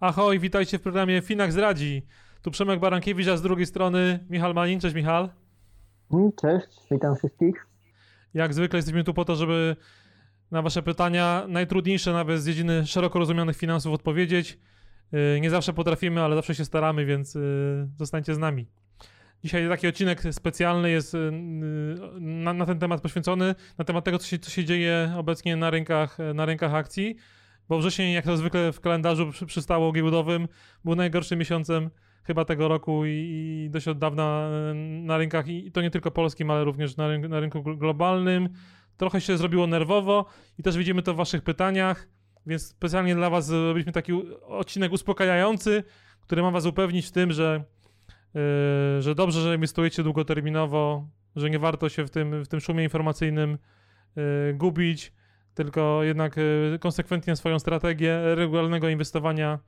Ahoj, witajcie w programie Finax Radzi. Tu Przemek Barankiewicz, a z drugiej strony Michal Manin. Cześć Michal. Mm, cześć, witam wszystkich. Jak zwykle jesteśmy tu po to, żeby na wasze pytania, najtrudniejsze nawet z dziedziny szeroko rozumianych finansów odpowiedzieć. Y, nie zawsze potrafimy, ale zawsze się staramy, więc y, zostańcie z nami. Dzisiaj taki odcinek specjalny jest y, na, na, ten temat poświęcony, na temat tego, co się, co się dzieje obecnie na rynkach, na rynkach akcji, bo wrzesień, jak to zwykle w kalendarzu przy, przystało giełdowym, był najgorszym miesiącem chyba tego roku i, i dość od dawna na rynkach, i to nie tylko polskim, ale również na, rynku, na rynku globalnym. Trochę się zrobiło nerwowo i też widzimy to w waszych pytaniach, więc specjalnie dla was zrobiliśmy taki odcinek uspokajający, który ma was upewnić w tym, że Yy, że dobrze, że inwestujecie długoterminowo, że nie warto się w tym, w tym szumie informacyjnym yy, gubić, tylko jednak yy, konsekwentnie swoją strategię regularnego inwestowania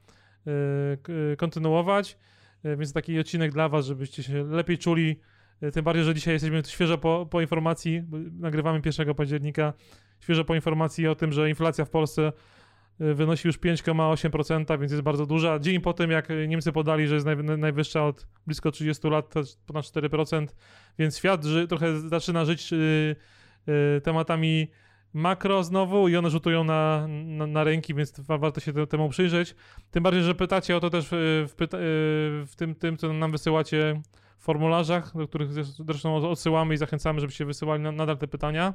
kontynuować. Więc taki odcinek dla Was, żebyście się lepiej czuli. Tym bardziej, że dzisiaj jesteśmy świeżo po, po informacji, nagrywamy 1 października, świeżo po informacji o tym, że inflacja w Polsce wynosi już 5,8%, więc jest bardzo duża. Dzień po tym, jak Niemcy podali, że jest najwyższa od blisko 30 lat, ponad 4%, więc świat ży, trochę zaczyna żyć tematami makro znowu i one rzutują na, na, na ręki, więc warto się temu przyjrzeć. Tym bardziej, że pytacie o to też w, pyta y, w tym, tym, co nam wysyłacie w formularzach, do których zresztą odsyłamy i zachęcamy, żebyście wysyłali nadal te pytania.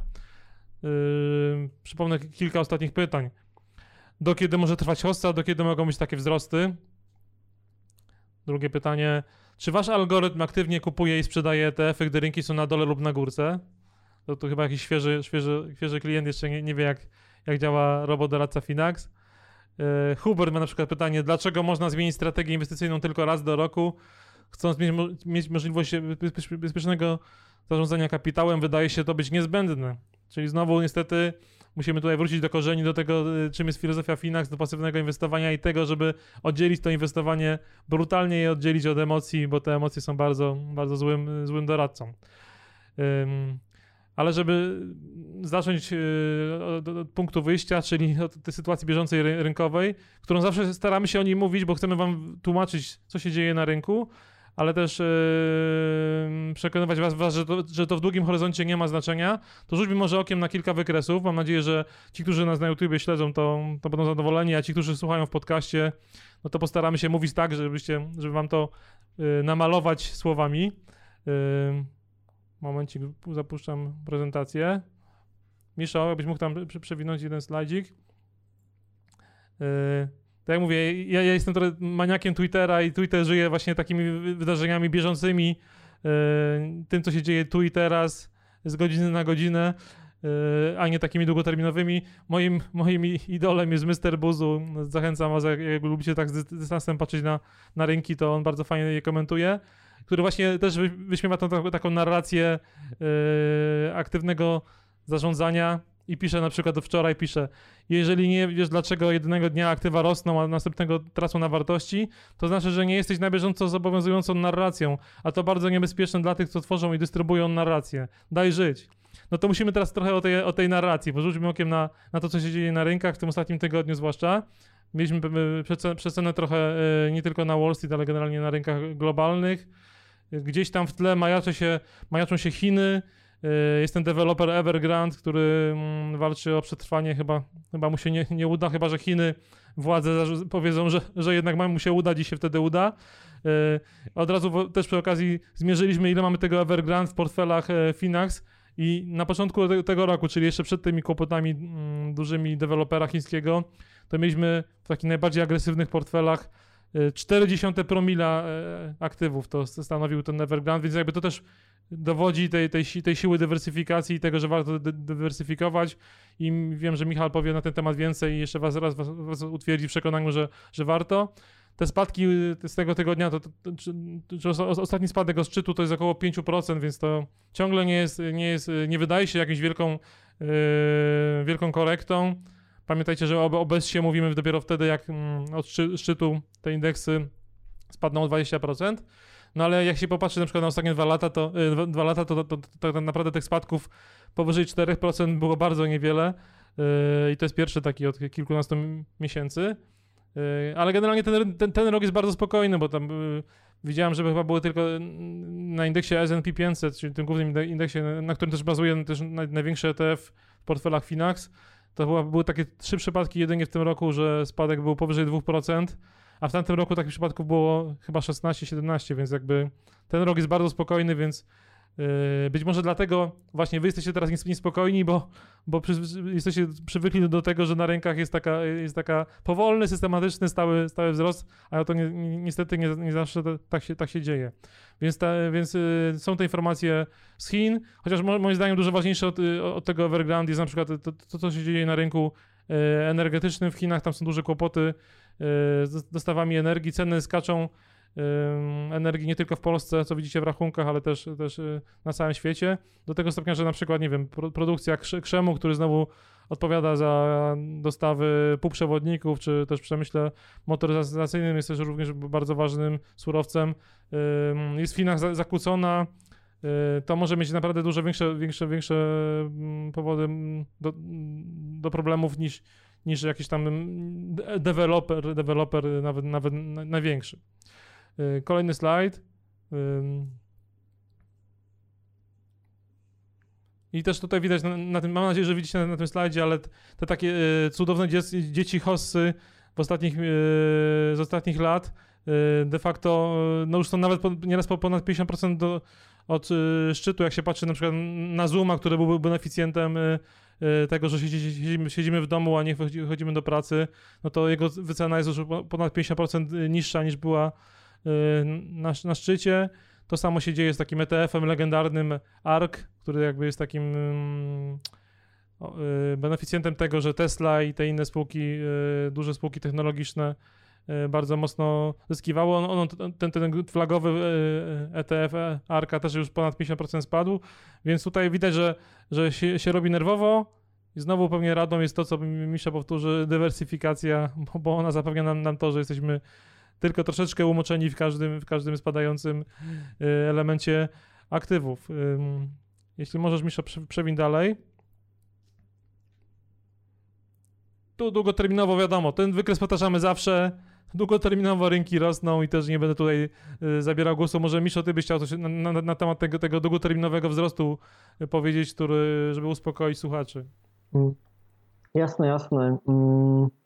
Yy, przypomnę kilka ostatnich pytań do kiedy może trwać hossa, do kiedy mogą być takie wzrosty? Drugie pytanie, czy wasz algorytm aktywnie kupuje i sprzedaje ETF-y, gdy rynki są na dole lub na górce? To, to chyba jakiś świeży, świeży, świeży klient jeszcze nie, nie wie, jak, jak działa robot doradca Finax. Yy, Hubert ma na przykład pytanie, dlaczego można zmienić strategię inwestycyjną tylko raz do roku, chcąc mieć, mieć możliwość bezpiecznego zarządzania kapitałem, wydaje się to być niezbędne. Czyli znowu niestety musimy tutaj wrócić do korzeni, do tego, y, czym jest filozofia Finax, do pasywnego inwestowania i tego, żeby oddzielić to inwestowanie, brutalnie je oddzielić od emocji, bo te emocje są bardzo, bardzo złym, złym doradcą. Ale żeby zacząć y, od, punktu wyjścia, czyli od tej sytuacji bieżącej rynkowej, którą zawsze staramy się o niej mówić, bo chcemy wam tłumaczyć, co się dzieje na rynku, ale też yy, przekonywać was, was że, to, że to w długim horyzoncie nie ma znaczenia, to rzućmy może okiem na kilka wykresów. Mam nadzieję, że ci, którzy nas na YouTubie śledzą, to, to będą zadowoleni, a ci, którzy słuchają w podcaście, no to postaramy się mówić tak, żebyście, żeby wam to yy, namalować słowami. Yy, momencik, zapuszczam prezentację. Miszo, jakbyś mógł tam przewinąć jeden slajdzik. Yy, tak jak mówię, ja, ja, jestem trochę maniakiem Twittera i Twitter żyje właśnie takimi wydarzeniami bieżącymi, yy, tym, co się dzieje tu i teraz, z godziny na godzinę, yy, a nie takimi długoterminowymi. Moim, moim idolem jest Mr. Buzu. Zachęcam was, jak, jak lubicie tak z dystansem patrzeć na, na rynki, to on bardzo fajnie je komentuje który właśnie też wyśmiewa tą taką narrację yy, aktywnego zarządzania i pisze na przykład wczoraj, pisze, jeżeli nie wiesz dlaczego jednego dnia aktywa rosną, a następnego tracą na wartości, to znaczy, że nie jesteś na bieżąco z obowiązującą narracją, a to bardzo niebezpieczne dla tych, co tworzą i dystrybuują narrację. Daj żyć. No to musimy teraz trochę o tej, o tej narracji, porzućmy okiem na, na to, co się dzieje na rynkach, w tym ostatnim tygodniu zwłaszcza. Mieliśmy przecenę trochę e, nie tylko na Wall Street, ale generalnie na rynkach globalnych. Gdzieś tam w tle majaczą się, majaczą się Chiny, Y, jest ten deweloper Evergrande, który mm, walczy o przetrwanie, chyba, chyba mu się nie, nie uda, chyba że Chiny, władze powiedzą, że, że jednak mu się uda, dziś się wtedy uda. Y, od razu też przy okazji zmierzyliśmy, ile mamy tego Evergrande w portfelach e, Finax. I na początku tego roku, czyli jeszcze przed tymi kłopotami mm, dużymi dewelopera chińskiego, to mieliśmy w takich najbardziej agresywnych portfelach 0,4 e, promila e, aktywów to stanowił ten Evergrande, więc jakby to też dowodzi tej, tej, tej siły dywersyfikacji i tego, że warto dywersyfikować i wiem, że Michał powie na ten temat więcej i jeszcze was raz was, was utwierdzi w przekonaniu, że, że warto. Te spadki z tego tygodnia, to, to, to, to, ostatni spadek od szczytu to jest około 5%, więc to ciągle nie jest, nie jest, nie wydaje się jakąś wielką, yy, wielką korektą. Pamiętajcie, że o, o BESie mówimy dopiero wtedy, jak mm, od szczytu te indeksy spadną o 20%. No ale jak się popatrzy na przykład na ostatnie dwa lata, to, yy, dwa lata, to, to, to, tak naprawdę tych spadków powyżej 4% było bardzo niewiele. Yy, I to jest pierwszy taki od kilkunastu miesięcy. Ale generalnie ten, ten, ten rok jest bardzo spokojny, bo tam widziałem, że chyba było tylko na indeksie S&P 500, czyli tym głównym indeksie, na którym też bazuje też największy ETF w portfelach Finax, to były takie trzy przypadki jedynie w tym roku, że spadek był powyżej 2%, a w tamtym roku takich przypadków było chyba 16-17, więc jakby ten rok jest bardzo spokojny, więc być może dlatego właśnie wy jesteście teraz niespokojni, bo, bo jesteście przywykli do tego, że na rękach jest taka, jest taka powolny, systematyczny, stały, stały wzrost, ale to ni, niestety nie, nie zawsze tak, się, tak się dzieje. Więc, ta, więc y, są te informacje z Chin, chociaż mo, moim zdaniem dużo ważniejsze od, od tego Evergrande jest na przykład to, to, co się dzieje na rynku y, energetycznym w Chinach, tam są duże kłopoty y, z dostawami energii, ceny skaczą energii nie tylko w Polsce, co widzicie w rachunkach, ale też, też y, na całym świecie. Do tego stopnia, że na przykład, nie wiem, produkcja krzemu, który znowu odpowiada za dostawy półprzewodników, czy też w przemyśle motoryzacyjnym jest też również bardzo ważnym surowcem, jest w Chinach zakłócona, y, to może mieć naprawdę dużo większe, większe, większe mm, powody mm, do, do problemów niż, niż jakiś tam mm, deweloper, deweloper nawet, nawet największy. Y, kolejny slajd. I też tutaj widać na, na, tym, mam nadzieję, że widzicie na, na tym slajdzie, ale te takie y, cudowne dzieci, dzieci hossy w ostatnich, y, z ostatnich lat. De facto no już są nawet po, nieraz po ponad 50% do, od szczytu, jak się patrzy na przykład na Zooma, który byłby beneficjentem tego, że siedzimy, siedzimy w domu, a nie chodzimy do pracy, no to jego wycena jest już ponad 50% niższa niż była na, na szczycie. To samo się dzieje z takim ETF-em legendarnym ARK, który jakby jest takim y, beneficjentem tego, że Tesla i te inne spółki, y, duże spółki technologiczne bardzo mocno zyskiwało. On, on, ten, ten flagowy ETF ARKA też już ponad 50% spadł, więc tutaj widać, że, że się, się robi nerwowo. I znowu pewnie radą jest to, co Misza powtórzy, dywersyfikacja, bo ona zapewnia nam, nam to, że jesteśmy tylko troszeczkę umoczeni w każdym, w każdym spadającym y, elemencie aktywów. Jeśli możesz, Misza, przewin dalej. Tu długoterminowo wiadomo, ten wykres powtarzamy zawsze. Długoterminowo rynki rosną i też nie będę tutaj y, zabierał głosu. Może Miszo, ty byś chciał coś na, na, na temat tego, tego długoterminowego wzrostu y, powiedzieć, który, żeby uspokoić słuchaczy. Mm. Jasne, jasne. Mm.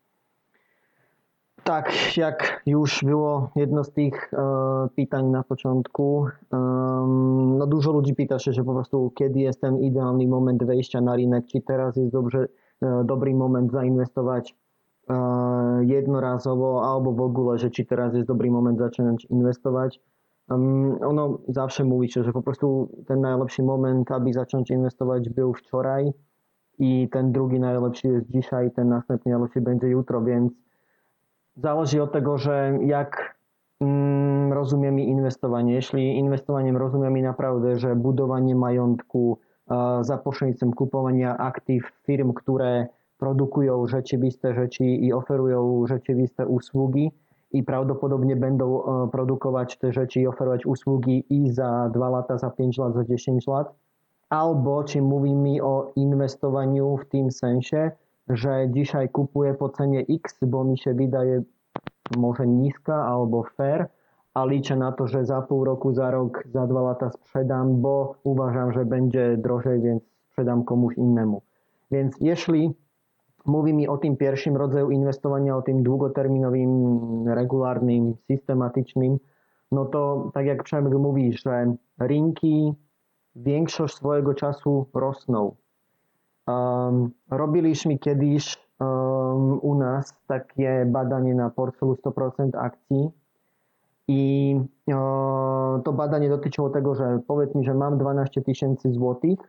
Tak, jak już było jedno z tych e, pytań na początku, um, no dużo ludzi pyta się, że po prostu kiedy jest ten idealny moment wejścia na rynek, czy teraz jest dobrze, e, dobry moment zainwestować e, jednorazowo, albo w ogóle, że czy teraz jest dobry moment zacząć inwestować. Ono zawsze mówi się, że po prostu ten najlepszy moment, aby zacząć inwestować był wczoraj i ten drugi najlepszy jest dzisiaj, ten następny najlepszy będzie jutro, więc zależy od tego, że jak mm, rozumiemy inwestowanie. Jeśli inwestowaniem rozumiemy naprawdę, że budowanie majątku e, za pośrednictwem kupowania aktyw firm, które produkują rzeczywiste rzeczy i oferują rzeczywiste usługi i prawdopodobnie będą e, produkować te rzeczy i oferować usługi i za 2 lata, za 5 lat, za 10 lat, albo czy mówimy o inwestowaniu w tym sensie, że dzisiaj kupuję po cenie X, bo mi się wydaje może niska albo fair, a liczę na to, że za pół roku, za rok, za dwa lata sprzedam, bo uważam, że będzie drożej, więc sprzedam komuś innemu. Więc jeśli mówi mi o tym pierwszym rodzaju inwestowania, o tym długoterminowym, regularnym, systematycznym, no to tak jak Przemek mówi, że rynki większość swojego czasu rosną. Um, robiliśmy kiedyś um, u nas takie badanie na portfelu 100% akcji i o, to badanie dotyczyło tego, że powiedz mi, że mam 12 tysięcy złotych,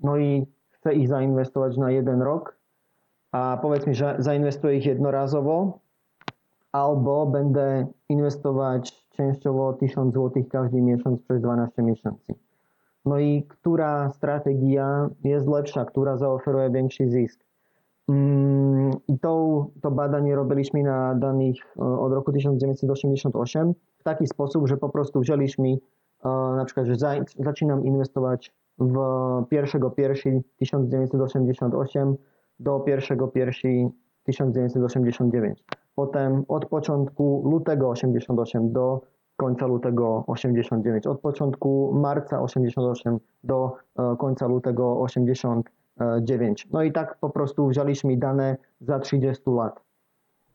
no i chcę ich zainwestować na jeden rok, a powiedz mi, że zainwestuję ich jednorazowo, albo będę inwestować częściowo 1000 złotych każdy miesiąc przez 12 miesięcy. No i która strategia jest lepsza, która zaoferuje większy zysk? Mm, I to, to badanie robiliśmy na danych e, od roku 1988 w taki sposób, że po prostu wzięliśmy e, na przykład, że zaczynam inwestować w 1.1.1988 do 1.1.1989. potem od początku lutego 88 do końca lutego 89, od początku marca 88 do e, końca lutego 89. No i tak po prostu wzięliśmy dane za 30 lat.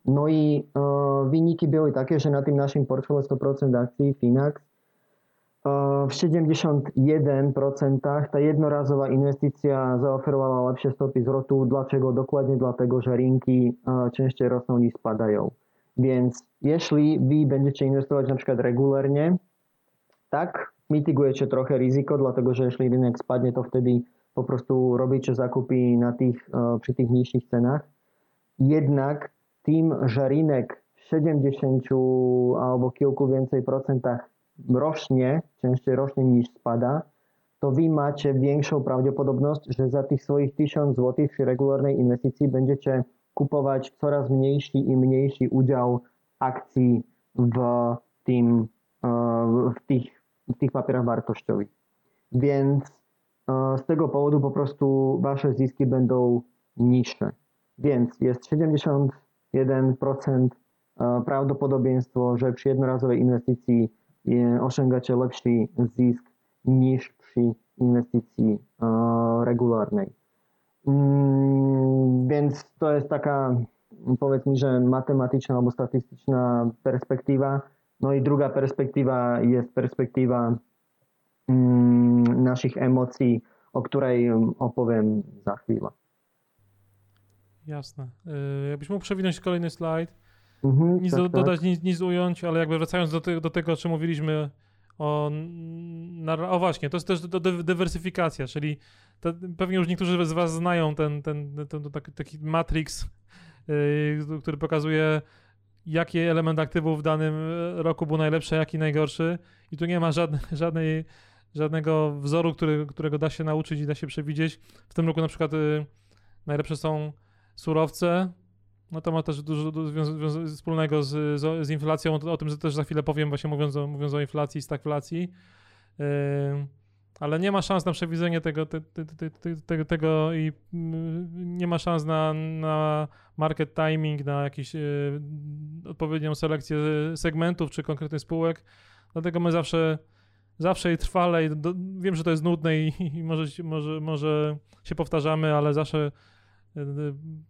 No i e, wyniki były takie, że na tym naszym portfelu 100% akcji Finax w 71% ta jednorazowa inwestycja zaoferowała lepsze stopy zwrotu. Dlaczego? Dokładnie dlatego, że rynki częściej rosną niż spadają. Więc jeśli wy będziecie inwestować na przykład regularnie, tak, mitygujecie trochę ryzyko, dlatego że jeśli rynek spadnie, to wtedy po prostu robicie zakupy na tych, przy tych niższych cenach. Jednak tym, że rynek w 70 albo kilku więcej procentach rośnie, częściej rośnie niż spada, to wy macie większą prawdopodobność, że za tych swoich 1000 zł przy regularnej inwestycji będziecie kupować coraz mniejszy i mniejszy udział akcji w, tym, e, w, tych, w tych papierach wartościowych. Więc e, z tego powodu po prostu wasze zyski będą niższe. Więc jest 71% e, prawdopodobieństwo, że przy jednorazowej inwestycji osiągacie lepszy zysk niż przy inwestycji regularnej. Mm, więc to jest taka, powiedzmy, że matematyczna albo statystyczna perspektywa. No i druga perspektywa jest perspektywa mm, naszych emocji, o której opowiem za chwilę. Jasne. Y, jakbyś mógł przewinąć kolejny slajd. Mhm, nic tak, do, dodać, tak. nic, nic ująć, ale jakby wracając do, te, do tego, o czym mówiliśmy o, o właśnie, to jest też dywersyfikacja, czyli to, pewnie już niektórzy z was znają ten, ten, ten, taki matrix, yy, który pokazuje jaki element aktywów w danym roku był najlepszy, a jaki najgorszy i tu nie ma żadnej, żadnej, żadnego wzoru, który, którego da się nauczyć i da się przewidzieć. W tym roku na przykład yy, najlepsze są surowce, no to ma też dużo, dużo wspólnego z, z, inflacją, o, tym też za chwilę powiem, właśnie mówiąc o, mówiąc o inflacji i stagflacji. Yy, ale nie ma szans na przewidzenie tego, te, te, te, tego i mm, nie ma szans na, na market timing, na jakąś yy, odpowiednią selekcję segmentów czy konkretnych spółek. Dlatego my zawsze, zawsze i trwale, i do, wiem, że to jest nudne i, i może, może, może się powtarzamy, ale zawsze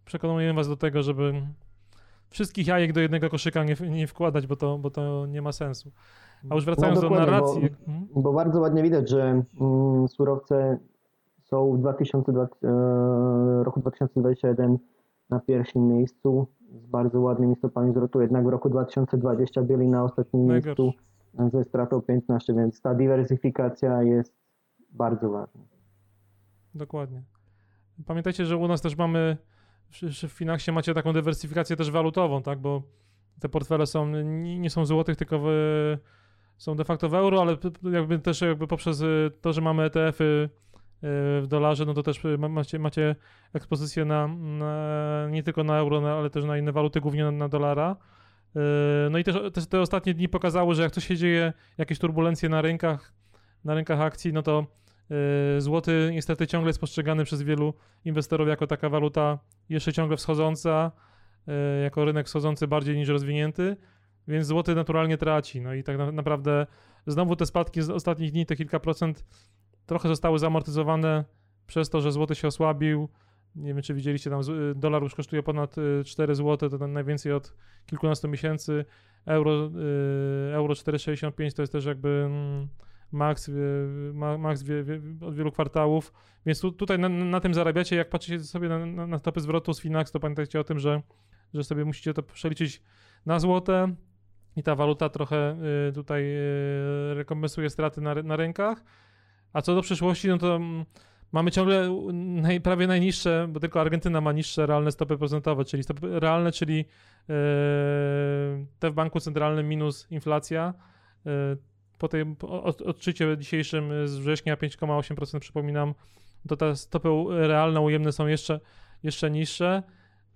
przekonujemy was do tego, żeby wszystkich jajek do jednego koszyka nie, nie wkładać, bo to, bo to nie ma sensu. A już wracając no do narracji. Bo, hmm? bo, bardzo ładnie widać, że mm, surowce są w 2020, e, roku 2021 na pierwszym miejscu z bardzo ładnymi stopami zwrotu, jednak w roku 2020 byli na ostatnim Najgorszy. miejscu ze stratą 15, więc ta dywersyfikacja jest bardzo ważna. Dokładnie. Pamiętajcie, że u nas też mamy, w Finaxie macie taką dywersyfikację też walutową, tak, bo te portfele są, nie, są złotych, tylko w, są de facto w euro, ale jakby też jakby poprzez y, to, że mamy ETF-y y, w dolarze, no to też macie, macie ekspozycję na, na, nie tylko na euro, ale też na inne waluty, głównie na, na dolara. Y, no i też, też, te ostatnie dni pokazały, że jak coś się dzieje, jakieś turbulencje na rynkach, na rynkach akcji, no to złoty niestety ciągle jest postrzegany przez wielu inwestorów jako taka waluta jeszcze ciągle wschodząca, yy, jako rynek wschodzący bardziej niż rozwinięty, więc złoty naturalnie traci. No i tak naprawdę znowu te spadki z ostatnich dni, te kilka procent, trochę zostały zamortyzowane przez to, że złoty się osłabił. Nie wiem, czy widzieliście, tam dolar już kosztuje ponad 4 zł, to najwięcej od kilkunastu miesięcy. Euro, yy, euro 4,65 to jest też jakby max, max od wielu kwartałów, więc tu, tutaj na, na, tym zarabiacie. Jak patrzycie sobie na, na, na stopy zwrotu z Finax, to pamiętajcie o tym, że, że sobie musicie to przeliczyć na złote i ta waluta trochę y, tutaj y, rekompensuje straty na, na rynkach. A co do przyszłości, no to mm, mamy ciągle naj, prawie najniższe, bo tylko Argentyna ma niższe realne stopy procentowe, czyli stopy realne, czyli yy, te w banku centralnym minus inflacja. Yy, po tym odczycie dzisiejszym z września 5,8% przypominam, to te stopy realne, ujemne są jeszcze, jeszcze niższe.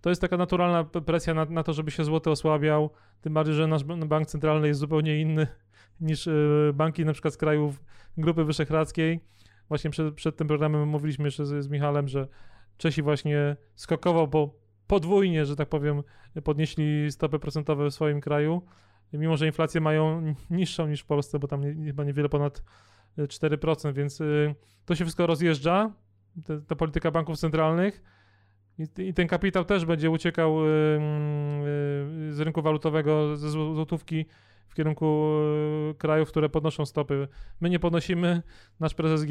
To jest taka naturalna presja na, na to, żeby się złoty osłabiał, tym bardziej, że nasz bank centralny jest zupełnie inny niż y, banki na przykład z krajów Grupy Wyszehradzkiej. Właśnie przed, przed tym programem mówiliśmy jeszcze z, z że Czesi właśnie skokowo po podwójnie, że tak powiem, podnieśli stopy procentowe w swoim kraju, mimo że inflację mają niższą niż w Polsce, bo tam chyba niewiele ponad 4%, więc y, to się wszystko rozjeżdża, ta polityka banków centralnych i, i, ten kapitał też będzie uciekał y, y, z rynku walutowego, ze złotówki w kierunku krajów, które podnoszą stopy. My nie podnosimy, nasz prezes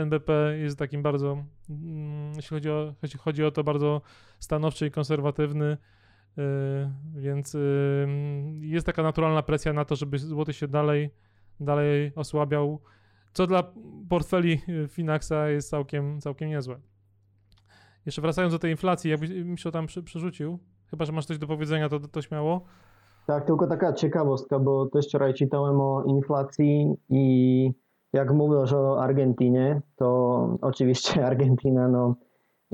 NBP jest takim bardzo, mm, jeśli chodzi o, chodzi o to, bardzo stanowczy i konserwatywny, więc jest taka naturalna presja na to, żeby złoty się dalej, dalej osłabiał co dla portfeli y, Finaxa jest całkiem, całkiem niezłe. Jeszcze wracając do tej inflacji, jakbyś się tam przerzucił, chyba, że masz coś do powiedzenia, to, to śmiało. Tak, tylko taka ciekawostka, bo też wczoraj czytałem o inflacji i jak mówisz o Argentynie, to oczywiście Argentyna, no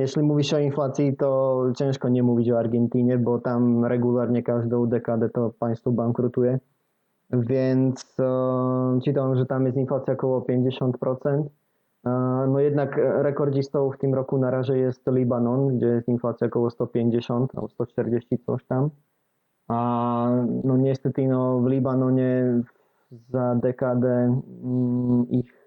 jeśli mówisz o inflacji, to ciężko nie mówić o Argentynie, bo tam regularnie każdą dekadę to państwo bankrutuje. Więc e, czytałem, że tam jest inflacja około 50%. E, no jednak rekordzistą w tym roku na razie jest Libanon, gdzie jest inflacja około 150 albo 140 coś tam. A no niestety no, w Libanonie za dekadę mm, ich,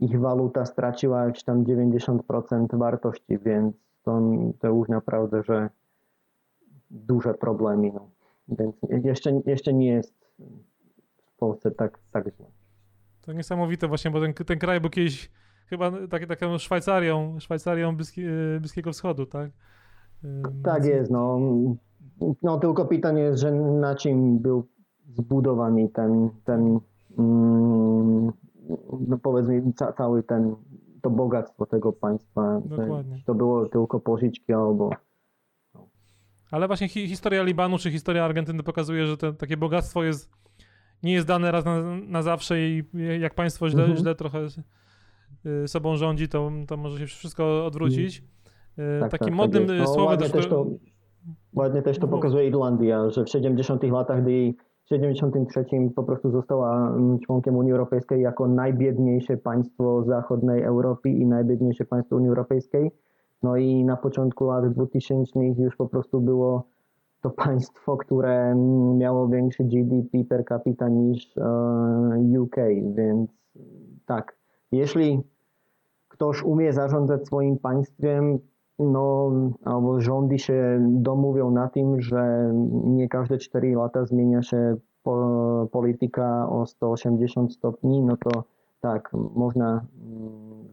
ich waluta straciła jakieś tam 90% wartości, więc to, to już naprawdę, że duże problemy. No. Więc jeszcze, jeszcze nie jest w Polsce tak, tak źle. To niesamowite właśnie, bo ten, ten kraj był kiedyś chyba tak, taką Szwajcarią, Szwajcarią Bliski, Bliskiego Wschodu, tak? Tak jest, no. No tylko pytanie jest, że na czym był zbudowany ten, ten mm, no powiedzmy ca, cały ten, to bogactwo tego państwa. Dokładnie. To było tylko pożyczki albo ale właśnie hi historia Libanu czy historia Argentyny pokazuje, że to, takie bogactwo jest, nie jest dane raz na, na zawsze i jak państwo źle, mhm. źle trochę y, sobą rządzi, to, to może się wszystko odwrócić. Y, tak, Takim tak, modnym tak no, słowem... Ładnie też, to, ładnie też to pokazuje Irlandia, że w 70 latach, gdy w 73 po prostu została mm, członkiem Unii Europejskiej jako najbiedniejsze państwo zachodniej Europy i najbiedniejsze państwo Unii Europejskiej, no i na początku lat 2000 już po prostu było to państwo, które miało większy GDP per capita niż e, UK, więc tak, jeśli ktoś umie zarządzać swoim państwem, no, albo rządy się domówią na tym, że nie każde 4 lata zmienia się po, polityka o 180 stopni, no to tak, można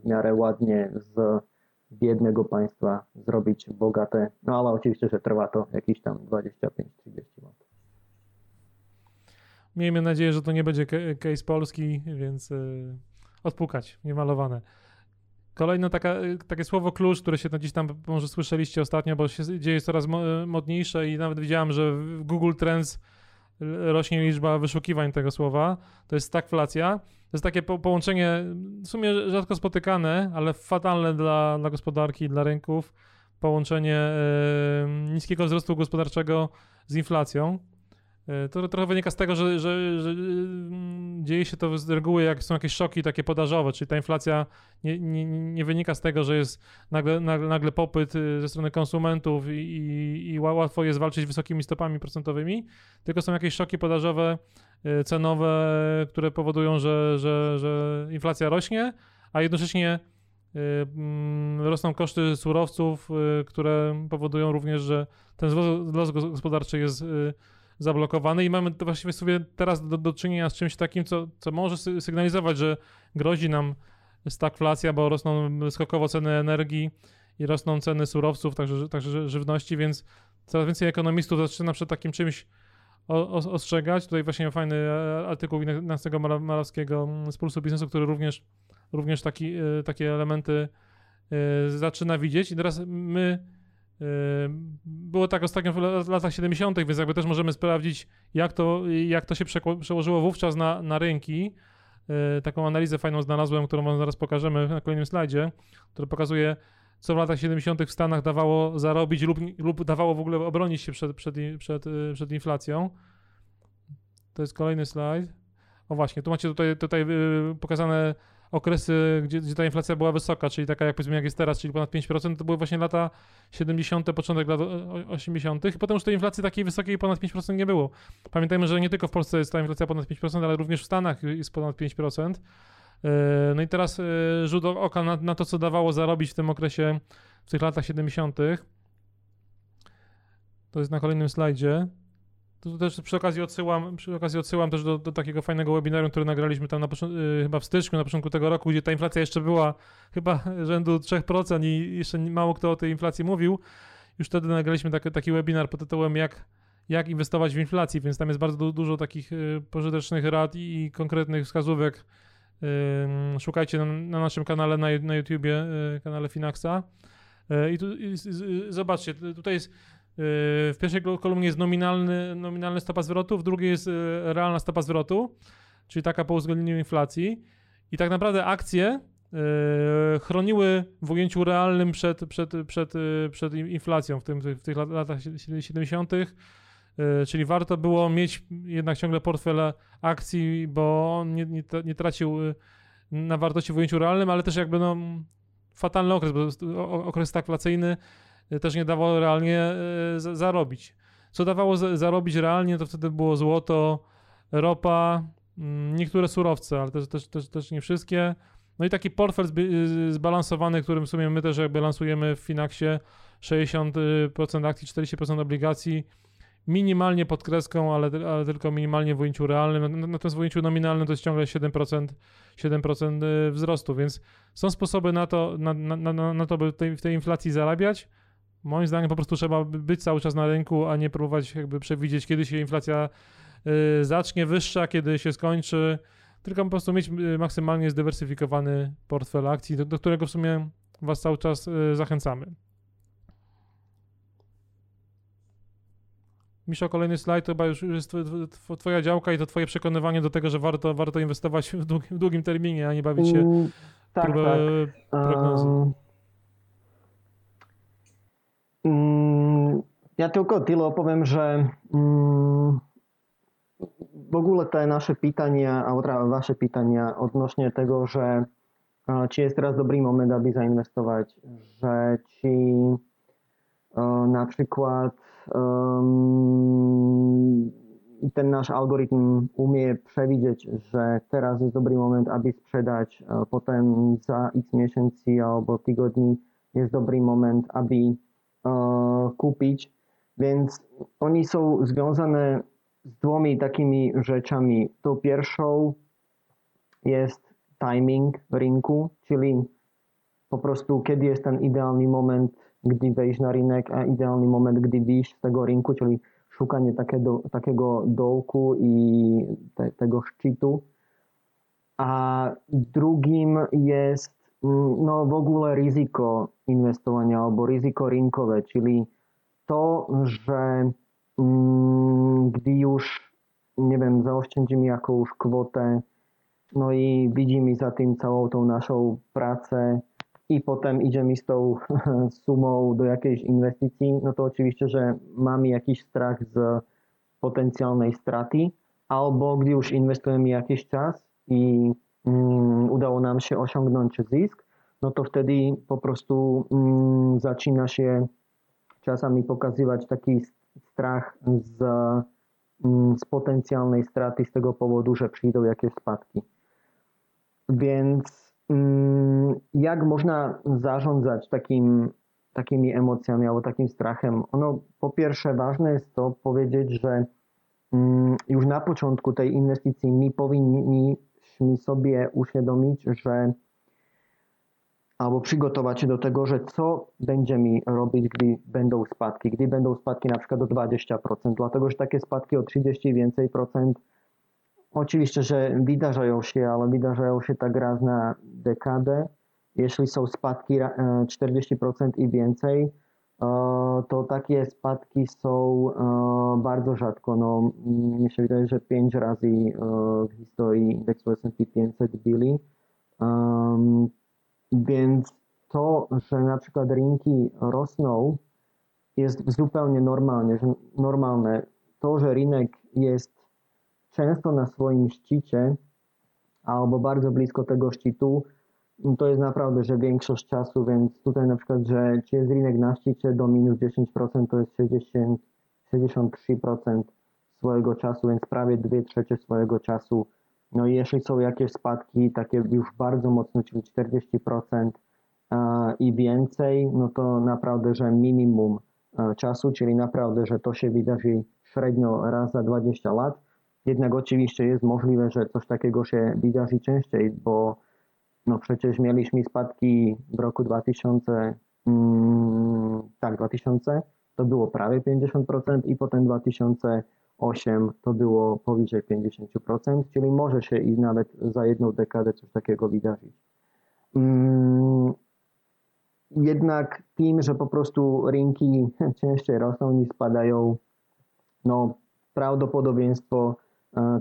w miarę ładnie z biednego państwa zrobić bogate. No ale oczywiście, że trwa to jakieś tam 25-30 lat. Miejmy nadzieję, że to nie będzie case polski, więc yy, odpukać, niemalowane. Kolejne taka, y, takie słowo klucz, które się gdzieś tam może słyszeliście ostatnio, bo się dzieje coraz modniejsze i nawet widziałem, że w Google Trends rośnie liczba wyszukiwań tego słowa. To jest stagflacja. To jest takie po połączenie w sumie rzadko spotykane, ale fatalne dla, dla gospodarki, dla rynków. Połączenie niskiego wzrostu gospodarczego z inflacją. To trochę wynika z tego, że, że, że, dzieje się to z reguły, jak są jakieś szoki takie podażowe, czyli ta inflacja nie, nie, nie wynika z tego, że jest nagle, nagle, nagle popyt y, ze strony konsumentów i, i, i, łatwo jest walczyć wysokimi stopami procentowymi, tylko są jakieś szoki podażowe, y, cenowe, które powodują, że, że, że inflacja rośnie, a jednocześnie y, mm, rosną koszty surowców, które powodują również, że ten wzrost gospodarczy jest zablokowany i mamy właściwie sobie teraz do, do czynienia z czymś takim, co, co może sygnalizować, że grozi nam stagflacja, bo rosną skokowo ceny energii i rosną ceny surowców, także, także żywności, więc coraz więcej ekonomistów zaczyna przed takim czymś ostrzegać. Tutaj właśnie fajny e, artykuł Ignacego Malawskiego z Pulsu Biznesu, który również, również taki, e, takie elementy e, zaczyna widzieć i teraz my było tak ostatnio w latach 70., więc jakby też możemy sprawdzić, jak to, jak to się przełożyło wówczas na, na rynki. Yy, taką analizę fajną znalazłem, którą wam zaraz pokażemy na kolejnym slajdzie, który pokazuje, co w latach 70. w Stanach dawało zarobić lub, lub dawało w ogóle obronić się przed, przed, przed, yy, przed inflacją. To jest kolejny slajd. O właśnie, tu macie tutaj, tutaj yy, pokazane okresy, gdzie, gdzie ta inflacja była wysoka, czyli taka jak powiedzmy jak jest teraz, czyli ponad 5%, to były właśnie lata 70., początek lat 80. I potem już tej inflacji takiej wysokiej ponad 5% nie było. Pamiętajmy, że nie tylko w Polsce jest ta inflacja ponad 5%, ale również w Stanach jest ponad 5%. E, no i teraz e, rzut oka na, na to, co dawało zarobić w tym okresie, w tych latach 70. To jest na kolejnym slajdzie. To też przy okazji odsyłam, przy okazji odsyłam też do, do takiego fajnego webinaru, który nagraliśmy tam na yy, chyba w styczniu, na początku tego roku, gdzie ta inflacja jeszcze była chyba rzędu 3% i jeszcze mało kto o tej inflacji mówił. Już wtedy nagraliśmy taki, taki webinar pod tytułem jak, jak inwestować w inflacji, więc tam jest bardzo du dużo takich yy, pożytecznych rad i, i konkretnych wskazówek. Yy, szukajcie na, na, naszym kanale na, na YouTubie, yy, kanale Finaxa. Yy, I tu i, zobaczcie, tutaj jest w pierwszej kolumnie jest nominalny, nominalny stopa zwrotu, w drugiej jest e, realna stopa zwrotu, czyli taka po uwzględnieniu inflacji. I tak naprawdę akcje e, chroniły w ujęciu realnym przed, przed, przed, przed inflacją w, tym, w tych latach 70., czyli warto było mieć jednak ciągle portfel akcji, bo on nie, nie, nie tracił na wartości w ujęciu realnym, ale też jakby no, fatalny okres, bo okres stagflacyjny też nie dawało realnie e, zarobić. Co dawało zarobić realnie, to wtedy było złoto, ropa, mm, niektóre surowce, ale też, też, też, też nie wszystkie. No i taki portfel zbalansowany, którym w sumie my też jakby lansujemy w Finaxie 60% akcji, 40% obligacji, minimalnie pod kreską, ale, ale tylko minimalnie w ujęciu realnym. Natomiast w ujęciu nominalnym to jest ciągle 7%, 7% e, wzrostu, więc są sposoby na to, na, na, na, na to by tej, w tej inflacji zarabiać. Moim zdaniem po prostu trzeba być cały czas na rynku, a nie próbować jakby przewidzieć, kiedy się inflacja y, zacznie wyższa, kiedy się skończy, tylko po prostu mieć y, maksymalnie zdywersyfikowany portfel akcji, do, do którego w sumie Was cały czas y, zachęcamy. Misza, kolejny slajd to chyba już jest twoja działka i to twoje przekonywanie do tego, że warto, warto inwestować w długim, w długim terminie, a nie bawić się mm, tak, tak. prognozy. Um, Mm, ja tylko tyle poviem, že mm, v ogóle to je naše pýtania, alebo teda vaše pýtania odnošne tego, že či je teraz dobrý moment, aby zainvestovať, že či napríklad um, ten náš algoritm umie przewidzieć, že teraz je dobrý moment, aby sprzedać, uh, potem za x miesięcy alebo tygodni je dobrý moment, aby kúpiť. Więc oni są związane z dvomi takimi rzeczami. To pierwszą jest timing rynku, czyli po prostu kiedy jest ten idealny moment, gdy wejść na rynek, a idealny moment, gdy wyjść z tego rynku, czyli szukanie takiego, takiego dołku i te, tego szczytu. A drugim jest Mm, no v riziko investovania alebo riziko rinkové, czyli to, že mm, gdy už neviem, wiem, zaoszczędzimy už kvote, no i widzimy za tým celou tou našou práce i potem idziemy s tou sumou do jakiejś inwestycji, no to oczywiście, že mám jaký strach z potenciálnej straty, alebo gdy už inwestujemy jakiś czas i udało nam się osiągnąć zysk, no to wtedy po prostu mm, zaczyna się czasami pokazywać taki strach z, mm, z potencjalnej straty z tego powodu, że przyjdą jakieś spadki. Więc jak można zarządzać takim, takimi emocjami albo takim strachem? Ono po pierwsze ważne jest to powiedzieć, że już na początku tej inwestycji my powinni mi sobie uświadomić, że albo przygotować się do tego, że co będzie mi robić, gdy będą spadki. Gdy będą spadki na przykład o 20%, dlatego że takie spadki o 30 i więcej procent oczywiście, że wydarzają się, ale wydarzają się tak raz na dekadę. Jeśli są spadki 40% i więcej, to takie spadki są bardzo rzadko. No, mi się wydaje, że 5 razy w historii indeksu S&P 500 byli. Więc to, że na przykład rynki rosną, jest zupełnie normalnie, że normalne. To, że rynek jest często na swoim szczycie, albo bardzo blisko tego szczytu, to jest naprawdę, że większość czasu, więc tutaj na przykład, że czy jest rynek na szczycie do minus 10%, to jest 60, 63% swojego czasu, więc prawie 2 trzecie swojego czasu. No i jeśli są jakieś spadki, takie już bardzo mocne, czyli 40% i więcej, no to naprawdę, że minimum czasu, czyli naprawdę, że to się wydarzy średnio raz za 20 lat. Jednak oczywiście jest możliwe, że coś takiego się wydarzy częściej, bo no przecież mieliśmy spadki w roku 2000, mm, tak, 2000 to było prawie 50% i potem 2008 to było powyżej 50%, czyli może się i nawet za jedną dekadę coś takiego wydarzyć. Mm, jednak tym, że po prostu rynki częściej rosną niż spadają, no prawdopodobieństwo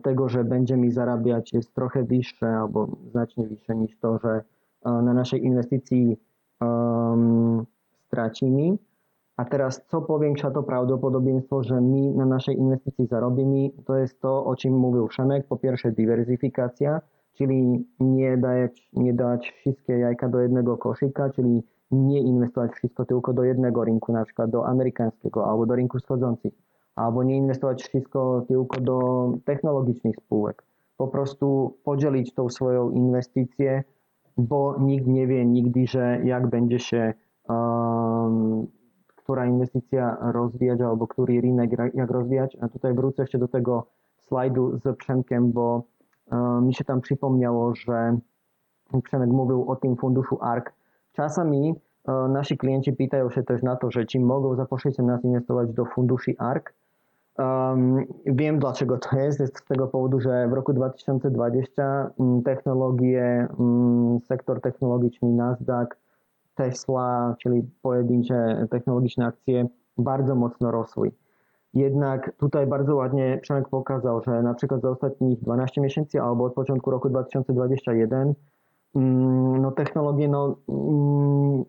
tego, że będzie mi zarabiać jest trochę wyższe albo znacznie wyższe niż to, że e, na naszej inwestycji um, stracimy. A teraz co powiększa to prawdopodobieństwo, że mi na naszej inwestycji zarobimy? To jest to, o czym mówił Przemek. Po pierwsze dywersyfikacja, czyli nie dać, nie dać wszystkie jajka do jednego koszyka, czyli nie inwestować wszystko tylko do jednego rynku, na przykład do amerykańskiego albo do rynku wschodzących, albo nie inwestować wszystko tylko do technologicznych spółek. Po prostu podzielić tą swoją inwestycję, bo nikt nie wie nigdy, że jak będzie się um, która inwestycja rozwijać albo który rynek jak rozwijać. A tutaj wrócę jeszcze do tego slajdu z Przemkiem, bo um, mi się tam przypomniało, że Przemek mówił o tym funduszu ARK, Czasami e, nasi klienci pytają się też na to, że ci mogą zaprosić nas inwestować do funduszy ARK. Um, wiem dlaczego to jest. Jest z tego powodu, że w roku 2020 mm, technologie, um, sektor technologiczny Nasdaq, Tesla, czyli pojedyncze technologiczne akcje bardzo mocno rosły. Jednak tutaj bardzo ładnie Przemek pokazał, że na przykład za ostatnich 12 miesięcy albo od początku roku 2021 Mm, no technologie, no, mm,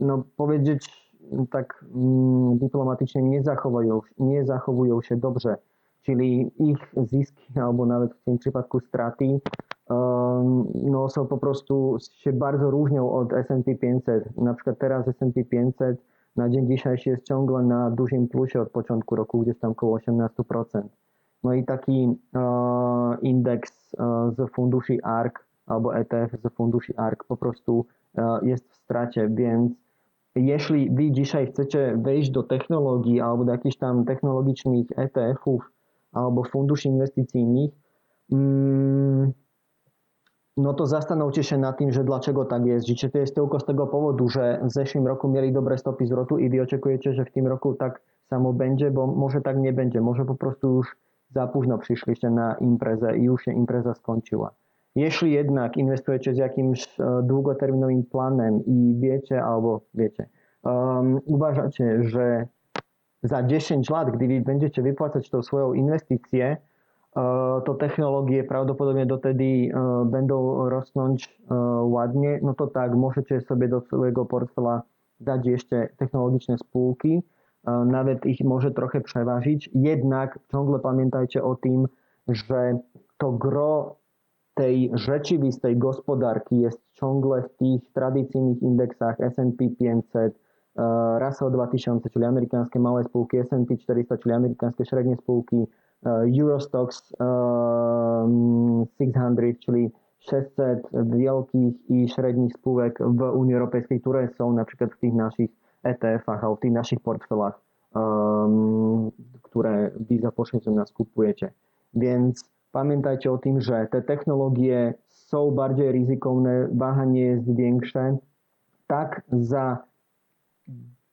no powiedzieć tak mm, dyplomatycznie nie zachowują, nie zachowują się dobrze, czyli ich zyski albo nawet w tym przypadku straty no, są po prostu się bardzo różnią od S&P 500. Na przykład teraz S&P 500 na dzień dzisiejszy jest ciągle na dużym plusie od początku roku, gdzieś tam około 18%. No i taki indeks z funduszy ARK albo ETF z funduszy ARK po prostu e, jest w stracie, więc jeśli wy dzisiaj chcecie wejść do technologii albo do jakichś tam technologicznych ETF-ów albo funduszy inwestycyjnych, mm, no to zastanówcie się nad tym, że dlaczego tak jest. Czy to jest tylko z tego powodu, że w zeszłym roku mieli dobre stopy zwrotu i wy oczekujecie, że w tym roku tak samo będzie, bo może tak nie będzie. Może po prostu już za późno przyszliście na imprezę i już się impreza skończyła. Jeśli jednak inwestujecie z jakimś e, długoterminowym planem i wiecie, albo wiecie, um, uważacie, że za 10 lat, gdy będziecie wypłacać tą swoją inwestycję, e, to technologie prawdopodobnie do wtedy e, będą rosnąć ładnie, no to tak, możecie sobie do swojego portfela dać jeszcze technologiczne spółki, nawet ich może trochę przeważyć, jednak ciągle pamiętajcie o tym, że to gro tej rzeczywistej gospodarki jest ciągle w tych tradycyjnych indeksach S&P 500, Russell 2000, czyli amerykańskie małe spółki, S&P 400, czyli amerykańskie średnie spółki, Eurostox 600, czyli 600 wielkich i średnich spółek w Unii Europejskiej, które są na przykład w tych naszych ETF-ach w tych naszych portfelach, które wy za pośrednictwem nas kupujecie. Więc Pamiętajcie o tym, że te technologie są bardziej ryzykowne, wahanie jest większe. Tak, za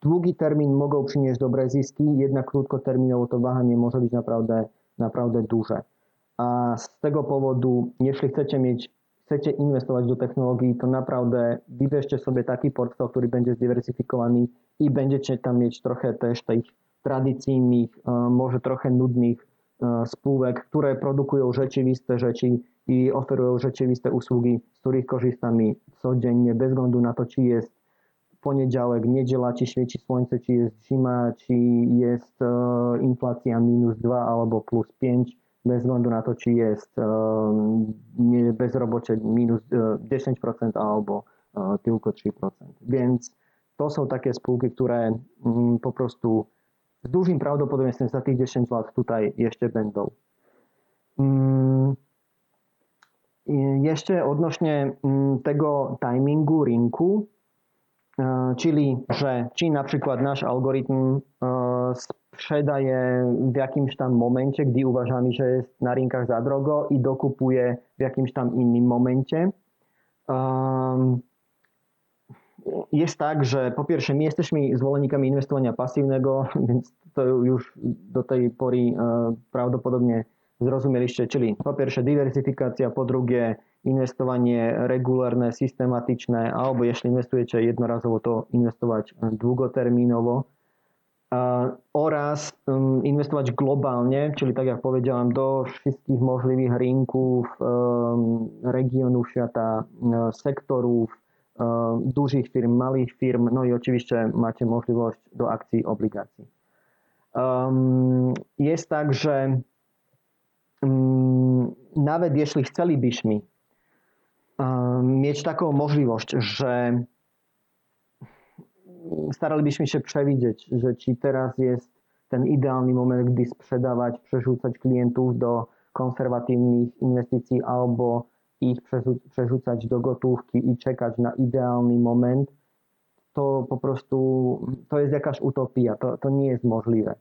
długi termin mogą przynieść dobre zyski, jednak krótkoterminowo to wahanie może być naprawdę, naprawdę duże. A z tego powodu, jeśli chcecie mieć, chcecie inwestować do technologii, to naprawdę wybierzcie sobie taki portfel, który będzie zdywersyfikowany i będziecie tam mieć trochę też tych tradycyjnych, może trochę nudnych E, spółek, które produkują rzeczywiste rzeczy i oferują rzeczywiste usługi, z których korzystamy codziennie, bez względu na to, czy jest poniedziałek, niedziela, czy świeci słońce, czy jest zima, czy jest e, inflacja minus 2 albo plus 5. bez względu na to, či jest bezrobocie minus 10% albo tylko 3%. Więc to są takie spółki, które mm, po prostu z dużym prawdopodobieństwem za tych 10 lat tutaj jeszcze będą. Mm, jeszcze odnośnie mm, tego timingu rynku, e, czyli że czy na przykład nasz algorytm e, sprzedaje w jakimś tam momencie, gdy uważamy, że jest na rynkach za drogo i dokupuje w jakimś tam innym momencie. Jest tak, że po pierwsze my jesteśmy zwolennikami inwestowania pasywnego, więc to już do tej pory e, prawdopodobnie zrozumieliście, czyli po pierwsze dywersyfikacja, po drugie inwestowanie regularne, systematyczne, albo jeśli inwestujecie jednorazowo, to inwestować długoterminowo. Oraz um, inwestować globalnie, czyli tak jak powiedziałem, do wszystkich możliwych rynków, regionów świata, sektorów, dużych firm, malých firm, no i oczywiście macie możliwość do akcji, obligacji. Jest tak, że nawet jeśli chcielibyśmy mieć taką możliwość, że staralibyśmy się przewidzieć, że ci teraz jest ten idealny moment, gdy sprzedawać, przerzucać klientów do konserwatywnych inwestycji albo ich przerzucać do gotówki i czekać na idealny moment, to po prostu to jest jakaś utopia, to, to nie jest możliwe.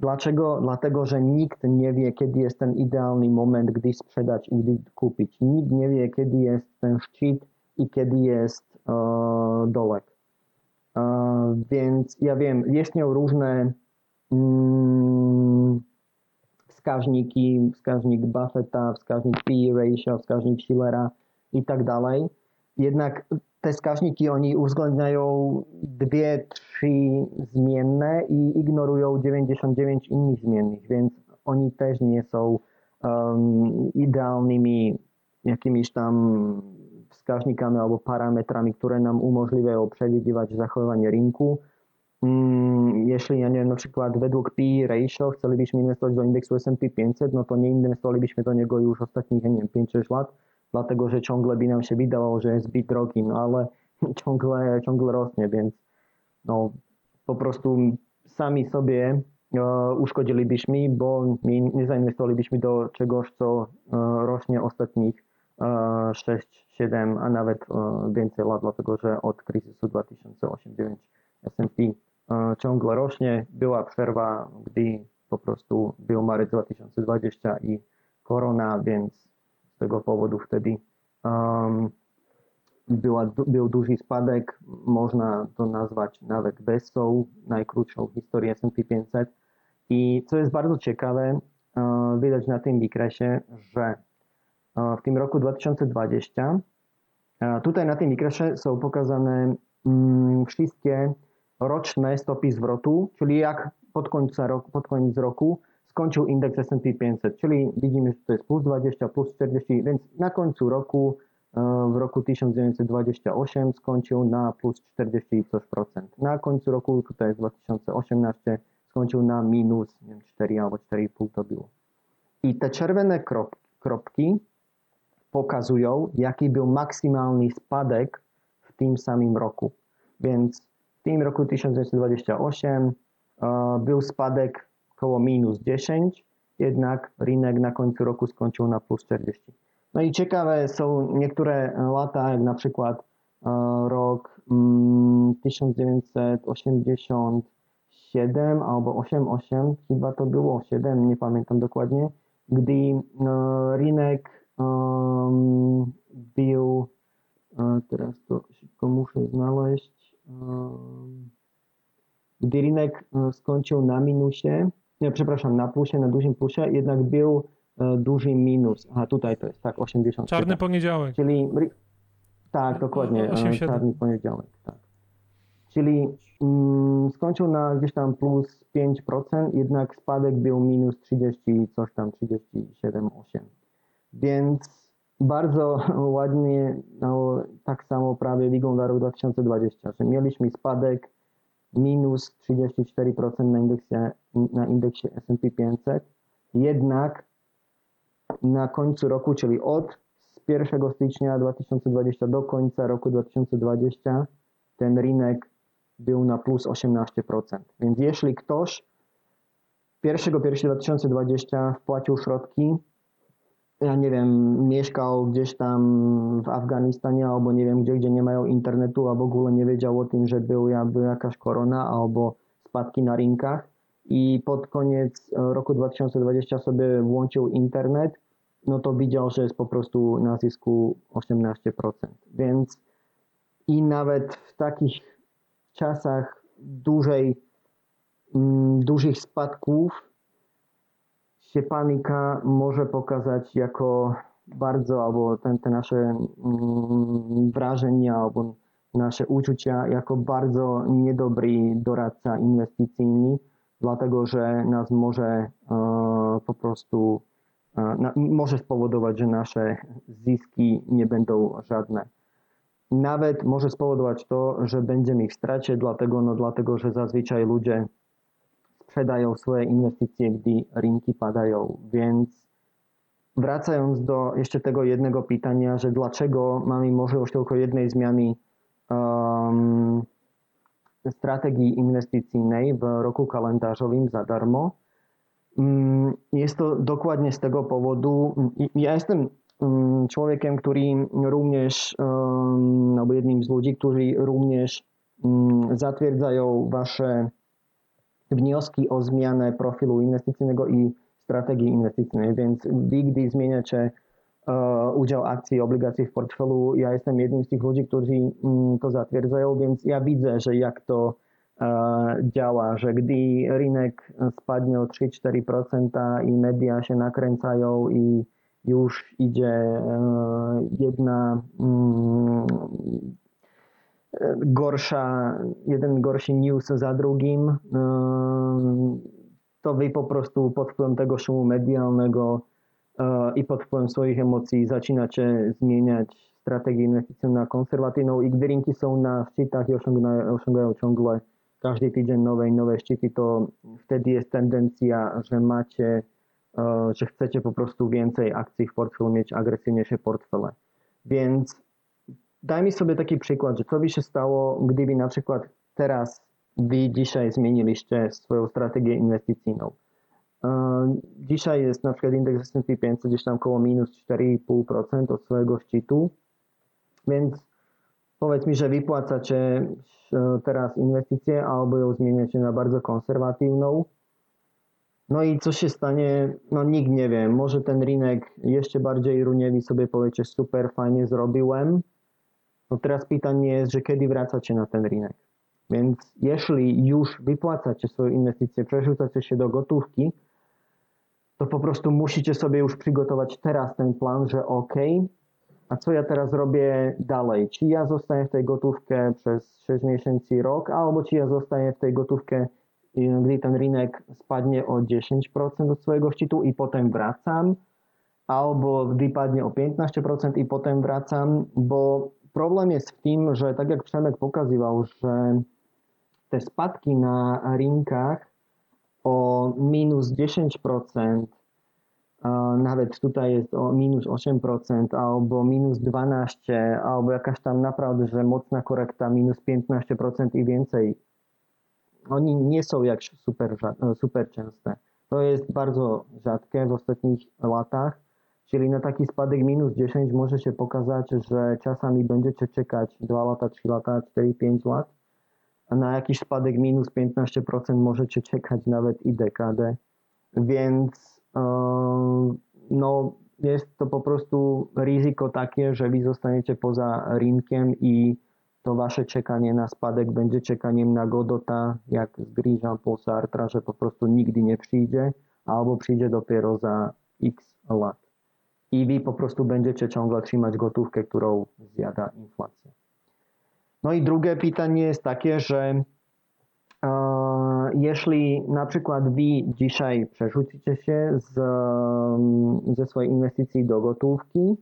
Dlaczego? Dlatego, że nikt nie wie, kiedy jest ten idealny moment, gdy sprzedać i gdy kupić. Nikt nie wie, kiedy jest ten szczyt i kiedy jest e, dołek. E, więc ja wiem, istnieją różne mm, wskaźniki, wskaźnik Buffetta, wskaźnik PE ratio, wskaźnik Schillera i tak dalej. Jednak te wskaźniki oni uwzględniają dwie, trzy zmienne i ignorują 99 innych zmiennych, więc oni też nie są um, idealnymi jakimiś tam wskaźnikami albo parametrami, które nam umożliwiają przewidywać zachowanie rynku. Mm, jeśli, ja nie wiem, na przykład według PE ratio chcielibyśmy inwestować do indeksu S&P 500, no to nie inwestowalibyśmy do niego już ostatnich, nie wiem, 5-6 lat, dlatego że ciągle by nam się wydawało, że jest zbyt drogi, no ale ciągle, ciągle rośnie, więc no po prostu sami sobie e, uszkodzilibyśmy, bo nie zainwestowalibyśmy do czegoś, co e, rośnie ostatnich e, 6, 7, a nawet e, więcej lat, dlatego że od kryzysu 2008-2009 S&P ciągle rośnie. Była przerwa, gdy po prostu był marzec 2020 i korona, więc z tego powodu wtedy um, była, był duży spadek. Można to nazwać nawet bestą, najkrótszą w historii S&P 500. I co jest bardzo ciekawe, e, widać na tym wykresie, że e, w tym roku 2020 tutaj na tym wykresie są pokazane mm, wszystkie roczne stopy zwrotu, czyli jak pod, końca roku, pod koniec roku skończył indeks S&P 500, czyli widzimy, że to jest plus 20, plus 40, więc na końcu roku, e, w roku 1928 skończył na plus 40 i coś procent. Na końcu roku, tutaj jest 2018, skończył na minus nie wiem, 4 albo 4,5 to było. I te czerwone krop, kropki pokazują, jaki był maksymalny spadek w tym samym roku. Więc w tym roku 1928 e, był spadek około minus 10, jednak rynek na końcu roku skończył na plus 40. No i ciekawe są niektóre lata, jak na przykład e, rok 1987 mm, albo 88, chyba to było 7, nie pamiętam dokładnie, gdy e, rynek był, teraz to szybko muszę znaleźć, gdy rynek skończył na minusie, nie, przepraszam, na plusie, na dużym plusie, jednak był e, duży minus. A tutaj to jest tak 80. Czarny poniedziałek. Czyli tak, dokładnie, 8, e, czarny poniedziałek, tak. Czyli mm, skończył na gdzieś tam plus 5%, jednak spadek był minus 30, coś tam 37,8. Więc bardzo ładnie, no, tak samo prawie wygląda rok 2020, że mieliśmy spadek minus 34% na indeksie, na indeksie S&P 500, jednak na końcu roku, czyli od 1 stycznia 2020 do końca roku 2020 ten rynek był na plus 18%. Więc jeśli ktoś 1.1.2020 wpłacił środki, ja nie wiem, mieszkał gdzieś tam w Afganistanie albo nie wiem gdzie, gdzie nie mają internetu, a w ogóle nie wiedział o tym, że był jakby jakaś korona albo spadki na rynkach i pod koniec roku 2020 sobie włączył internet, no to widział, że jest po prostu na zysku 18%. Więc i nawet w takich czasach dużej, mm, dużych spadków się panika może pokazać jako bardzo, albo ten, te nasze mm, wrażenia, albo nasze uczucia jako bardzo niedobry doradca inwestycyjny, dlatego że nas może e, po prostu e, może spowodować, że nasze zyski nie będą żadne. Nawet może spowodować to, że będziemy w stracie, dlatego, no, dlatego że zazwyczaj ludzie sprzedają swoje inwestycje, gdy rynki padają. Więc wracając do jeszcze tego jednego pytania, że dlaczego mamy możliwość tylko jednej zmiany um, strategii inwestycyjnej w roku kalendarzowym za darmo. Um, jest to dokładnie z tego powodu. Ja jestem um, człowiekiem, który również, albo jednym z ludzi, którzy również zatwierdzają wasze wnioski o zmianę profilu inwestycyjnego i strategii inwestycyjnej, więc wy, gdy zmieniacie udział akcji obligacji w portfelu, ja jestem jednym z tych ludzi, którzy um, to zatwierdzają, więc ja widzę, że jak to uh, działa, że gdy rynek spadnie o 3-4% i media się nakręcają i już idzie uh, jedna um, gorsza, jeden gorszy news za drugim, to wy po prostu pod wpływem tego szumu medialnego e, i pod wpływem swoich emocji zaczynacie zmieniać strategię inwestycyjną na konserwatywną. I gdy rynki są na szczytach i osiągają, osiągają ciągle każdy tydzień nowe i nowe szczyty, to wtedy jest tendencja, że macie, e, że chcecie po prostu więcej akcji w portfelu, mieć agresywniejsze portfele. Więc daj mi sobie taki przykład, że co by się stało, gdyby na przykład teraz wy dzisiaj zmieniliście swoją strategię inwestycyjną. E, dzisiaj jest na przykład indeks S&P 500 gdzieś tam około minus 4,5% od swojego szczytu, więc powiedz mi, że wypłacacie e, teraz inwestycje albo ją zmieniacie na bardzo konserwatywną. No i co się stanie? No nikt nie wie. Może ten rynek jeszcze bardziej runiewi sobie powiecie super, fajnie zrobiłem, no teraz pytanie jest, że kiedy wracacie na ten rynek. Więc jeśli już wypłacacie swoje inwestycje, przerzucacie się do gotówki, to po prostu musicie sobie już przygotować teraz ten plan, że ok, a co ja teraz robię dalej? Czy ja zostaję w tej gotówce przez 6 miesięcy, rok, albo czy ja zostaję w tej gotówce, gdy ten rynek spadnie o 10% od swojego szczytu i potem wracam, albo gdy padnie o 15% i potem wracam, bo problem jest w tym, że tak jak Przemek pokazywał, że te spadki na rynkach o minus 10%, nawet tutaj jest o minus 8% albo minus 12%, albo jakaś tam naprawdę, mocna korekta minus 15% i więcej. Oni nie są jak super, super częste. To jest bardzo rzadkie w ostatnich latach Czyli na taki spadek minus 10 może się pokazać, że czasami będziecie czekać 2 lata, 3 lata, 4, 5 lat, a na jakiś spadek minus 15% możecie czekać nawet i dekadę. Więc e, no, jest to po prostu ryzyko takie, że wy zostaniecie poza rynkiem i to wasze czekanie na spadek będzie czekaniem na Godota, jak z gry Jean-Paul Sartre, że po prostu nigdy nie przyjdzie, albo przyjdzie dopiero za x lat i wy po prostu będziecie ciągle trzymać gotówkę, którą zjada inflacja. No i drugie pytanie jest takie, że e, jeśli na przykład wy dzisiaj przerzucicie się z, ze swojej inwestycji do gotówki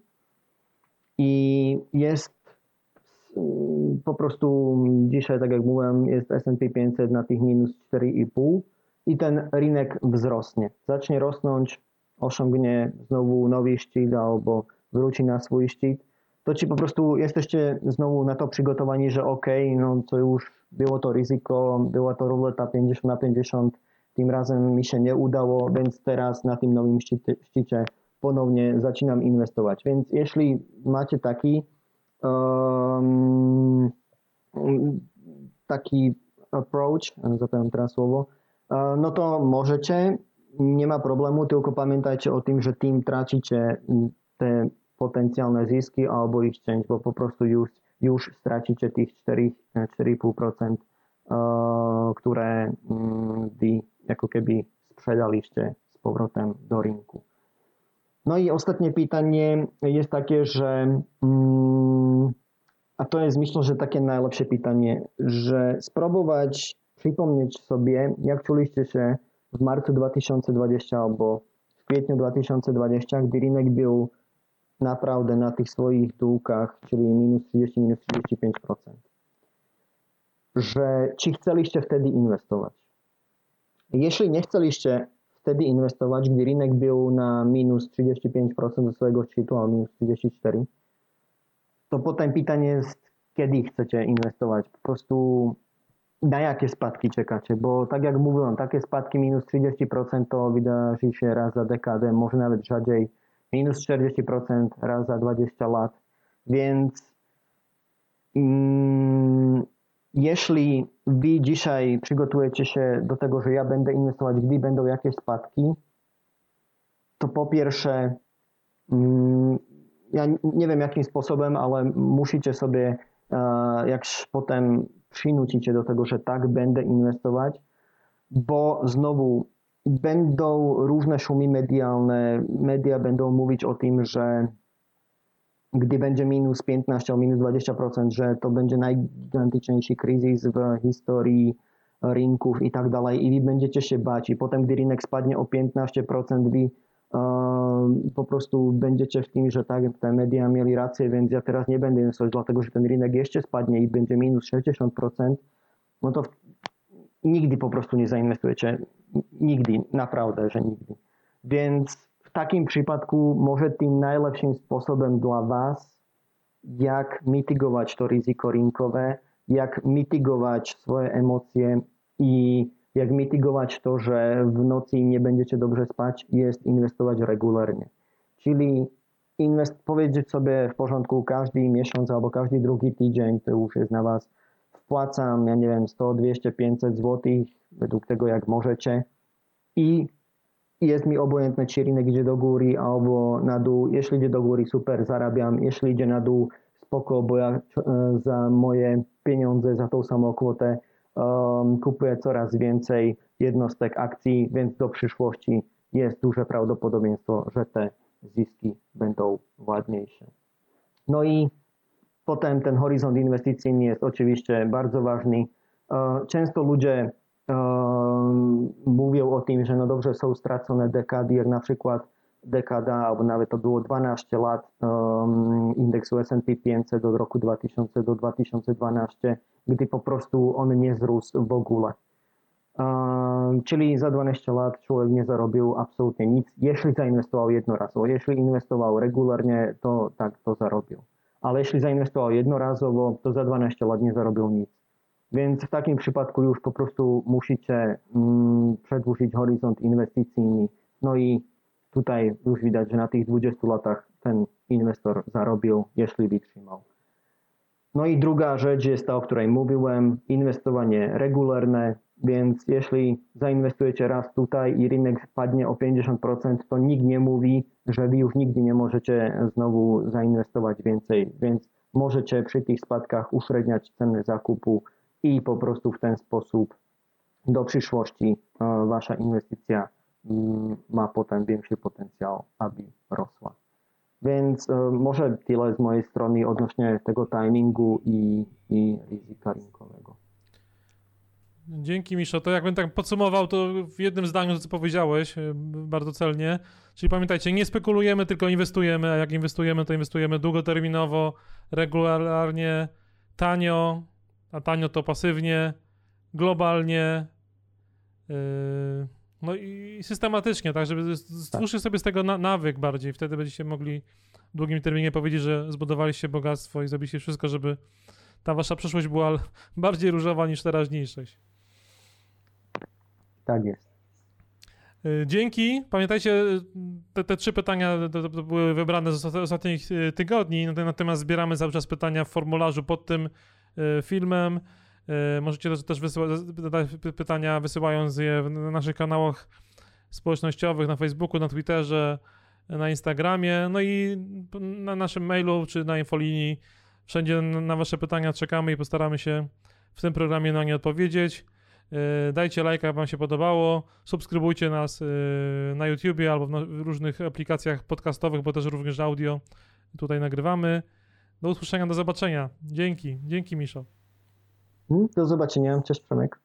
i jest po prostu dzisiaj, tak jak mówiłem, jest S&P 500 na tych minus 4,5 i ten rynek wzrosnie. Zacznie rosnąć osiągnie znowu nowy szczyt albo wróci na swój szczyt, to ci po prostu jesteście znowu na to przygotowani, że ok, no to już było to ryzyko, była to ruleta 50 na 50, tym razem mi się nie udało, więc teraz na tym nowym szczycie, ponownie zaczynam inwestować. Więc jeśli macie taki um, taki approach, zapowiem teraz słowo, no to możecie, nemá problému toľko pamätajte o tým, že tým tračíte tie potenciálne zisky alebo ich change, bo poprostu už, už stratíte tých 4,5%, ktoré by ako keby spredali ešte s povrotem do rinku. No i ostatnie pytanie jest takie, że mm, a to jest myślę, że takie najlepsze pytanie, że spróbować przypomnieć sobie, jak czuliście się w marcu 2020 albo w kwietniu 2020, gdy rynek był naprawdę na tych swoich dółkach, czyli minus 30, minus 35%. Że czy chcieliście wtedy inwestować? Jeśli nie chcieliście wtedy inwestować, gdy rynek był na minus 35% do swojego szczytu, a minus 34%, to potem pytanie jest, kiedy chcecie inwestować. Po prostu na jakie spadki czekacie, bo tak jak mówiłem, takie spadki minus 30% to wydarzy się raz za dekadę, może nawet rzadziej. Minus 40% raz za 20 lat, więc mm, jeśli wy dzisiaj przygotujecie się do tego, że ja będę inwestować, gdy będą jakieś spadki, to po pierwsze mm, ja nie wiem jakim sposobem, ale musicie sobie e, jak potem przynucicie do tego, że tak będę inwestować, bo znowu będą różne szumy medialne, media będą mówić o tym, że gdy będzie minus 15 albo minus 20%, że to będzie najgigantyczniejszy kryzys w historii rynków i tak dalej. I wy będziecie się bać. I potem gdy rynek spadnie o 15%, wy po prostu będziecie w tym, że tak, te media mieli rację, więc ja teraz nie będę inwestować, dlatego że ten rynek jeszcze spadnie i będzie minus 60%, no to nigdy po prostu nie zainwestujecie. Nigdy, naprawdę, że nigdy. Więc w takim przypadku może tym najlepszym sposobem dla Was, jak mitygować to ryzyko rynkowe, jak mitygować swoje emocje i jak mitygować to, że w nocy nie będziecie dobrze spać, jest inwestować regularnie. Czyli inwest, powiedzieć sobie w porządku każdy miesiąc albo każdy drugi tydzień, to już jest na Was, wpłacam, ja nie wiem, 100, 200, 500 zł, według tego jak możecie i jest mi obojętne, czy rynek idzie do góry albo na dół. Jeśli idzie do góry, super, zarabiam. Jeśli idzie na dół, spoko, bo ja e, za moje pieniądze, za tą samą kwotę um, kupuje coraz więcej jednostek akcji, więc do przyszłości jest duże prawdopodobieństwo, że te zyski będą ładniejsze. No i potem ten horyzont inwestycyjny jest oczywiście bardzo ważny. E, często ludzie um, mówią o tym, że no dobrze są stracone dekady, jak na przykład dekada, albo nawet to było 12 lat um, indeksu S&P 500 od roku 2000 do 2012, gdy po prostu on nie wzrósł w ogóle. Um, czyli za 12 lat człowiek nie zarobił absolutnie nic, jeśli zainwestował jednorazowo. Jeśli inwestował regularnie, to tak to zarobił. Ale jeśli zainwestował jednorazowo, to za 12 lat nie zarobił nic. Więc w takim przypadku już po prostu musicie mm, przedłużyć horyzont inwestycyjny. No i tutaj już widać, że na tych 20 latach ten inwestor zarobił, jeśli wytrzymał. No i druga rzecz jest ta, o której mówiłem, inwestowanie regularne, więc jeśli zainwestujecie raz tutaj i rynek spadnie o 50%, to nikt nie mówi, że wy już nigdy nie możecie znowu zainwestować więcej, więc możecie przy tych spadkach uśredniać ceny zakupu i po prostu w ten sposób do przyszłości e, wasza inwestycja ma potem większy potencjał, aby rosła. Więc e, może tyle z mojej strony odnośnie tego timingu i, i ryzyka rynkowego. Dzięki Miszo. To jakbym tak podsumował to w jednym zdaniu, co powiedziałeś, e, bardzo celnie. Czyli pamiętajcie, nie spekulujemy, tylko inwestujemy, a jak inwestujemy, to inwestujemy długoterminowo, regularnie, tanio, a tanio to pasywnie, globalnie, yy, No i systematycznie, tak, żeby stwórzcie sobie z tego na, nawyk bardziej, wtedy będziecie mogli w długim terminie powiedzieć, że zbudowaliście bogactwo i zrobiliście wszystko, żeby ta wasza przyszłość była bardziej różowa niż teraźniejszość. Tak jest. Y, dzięki. Pamiętajcie, te, te trzy pytania to, to były wybrane z ostatnich y, tygodni, natomiast zbieramy cały czas pytania w formularzu pod tym y, filmem. Możecie też wysyłać pytania, wysyłając je na naszych kanałach społecznościowych, na Facebooku, na Twitterze, na Instagramie, no i na naszym mailu czy na infolinii. Wszędzie na Wasze pytania czekamy i postaramy się w tym programie na nie odpowiedzieć. E, dajcie lajka, jak Wam się podobało. Subskrybujcie nas e, na YouTubie albo w różnych aplikacjach podcastowych, bo też również audio tutaj nagrywamy. Do usłyszenia, do zobaczenia. Dzięki. Dzięki, Miszo. Do zobaczenia. Cześć, Przemek.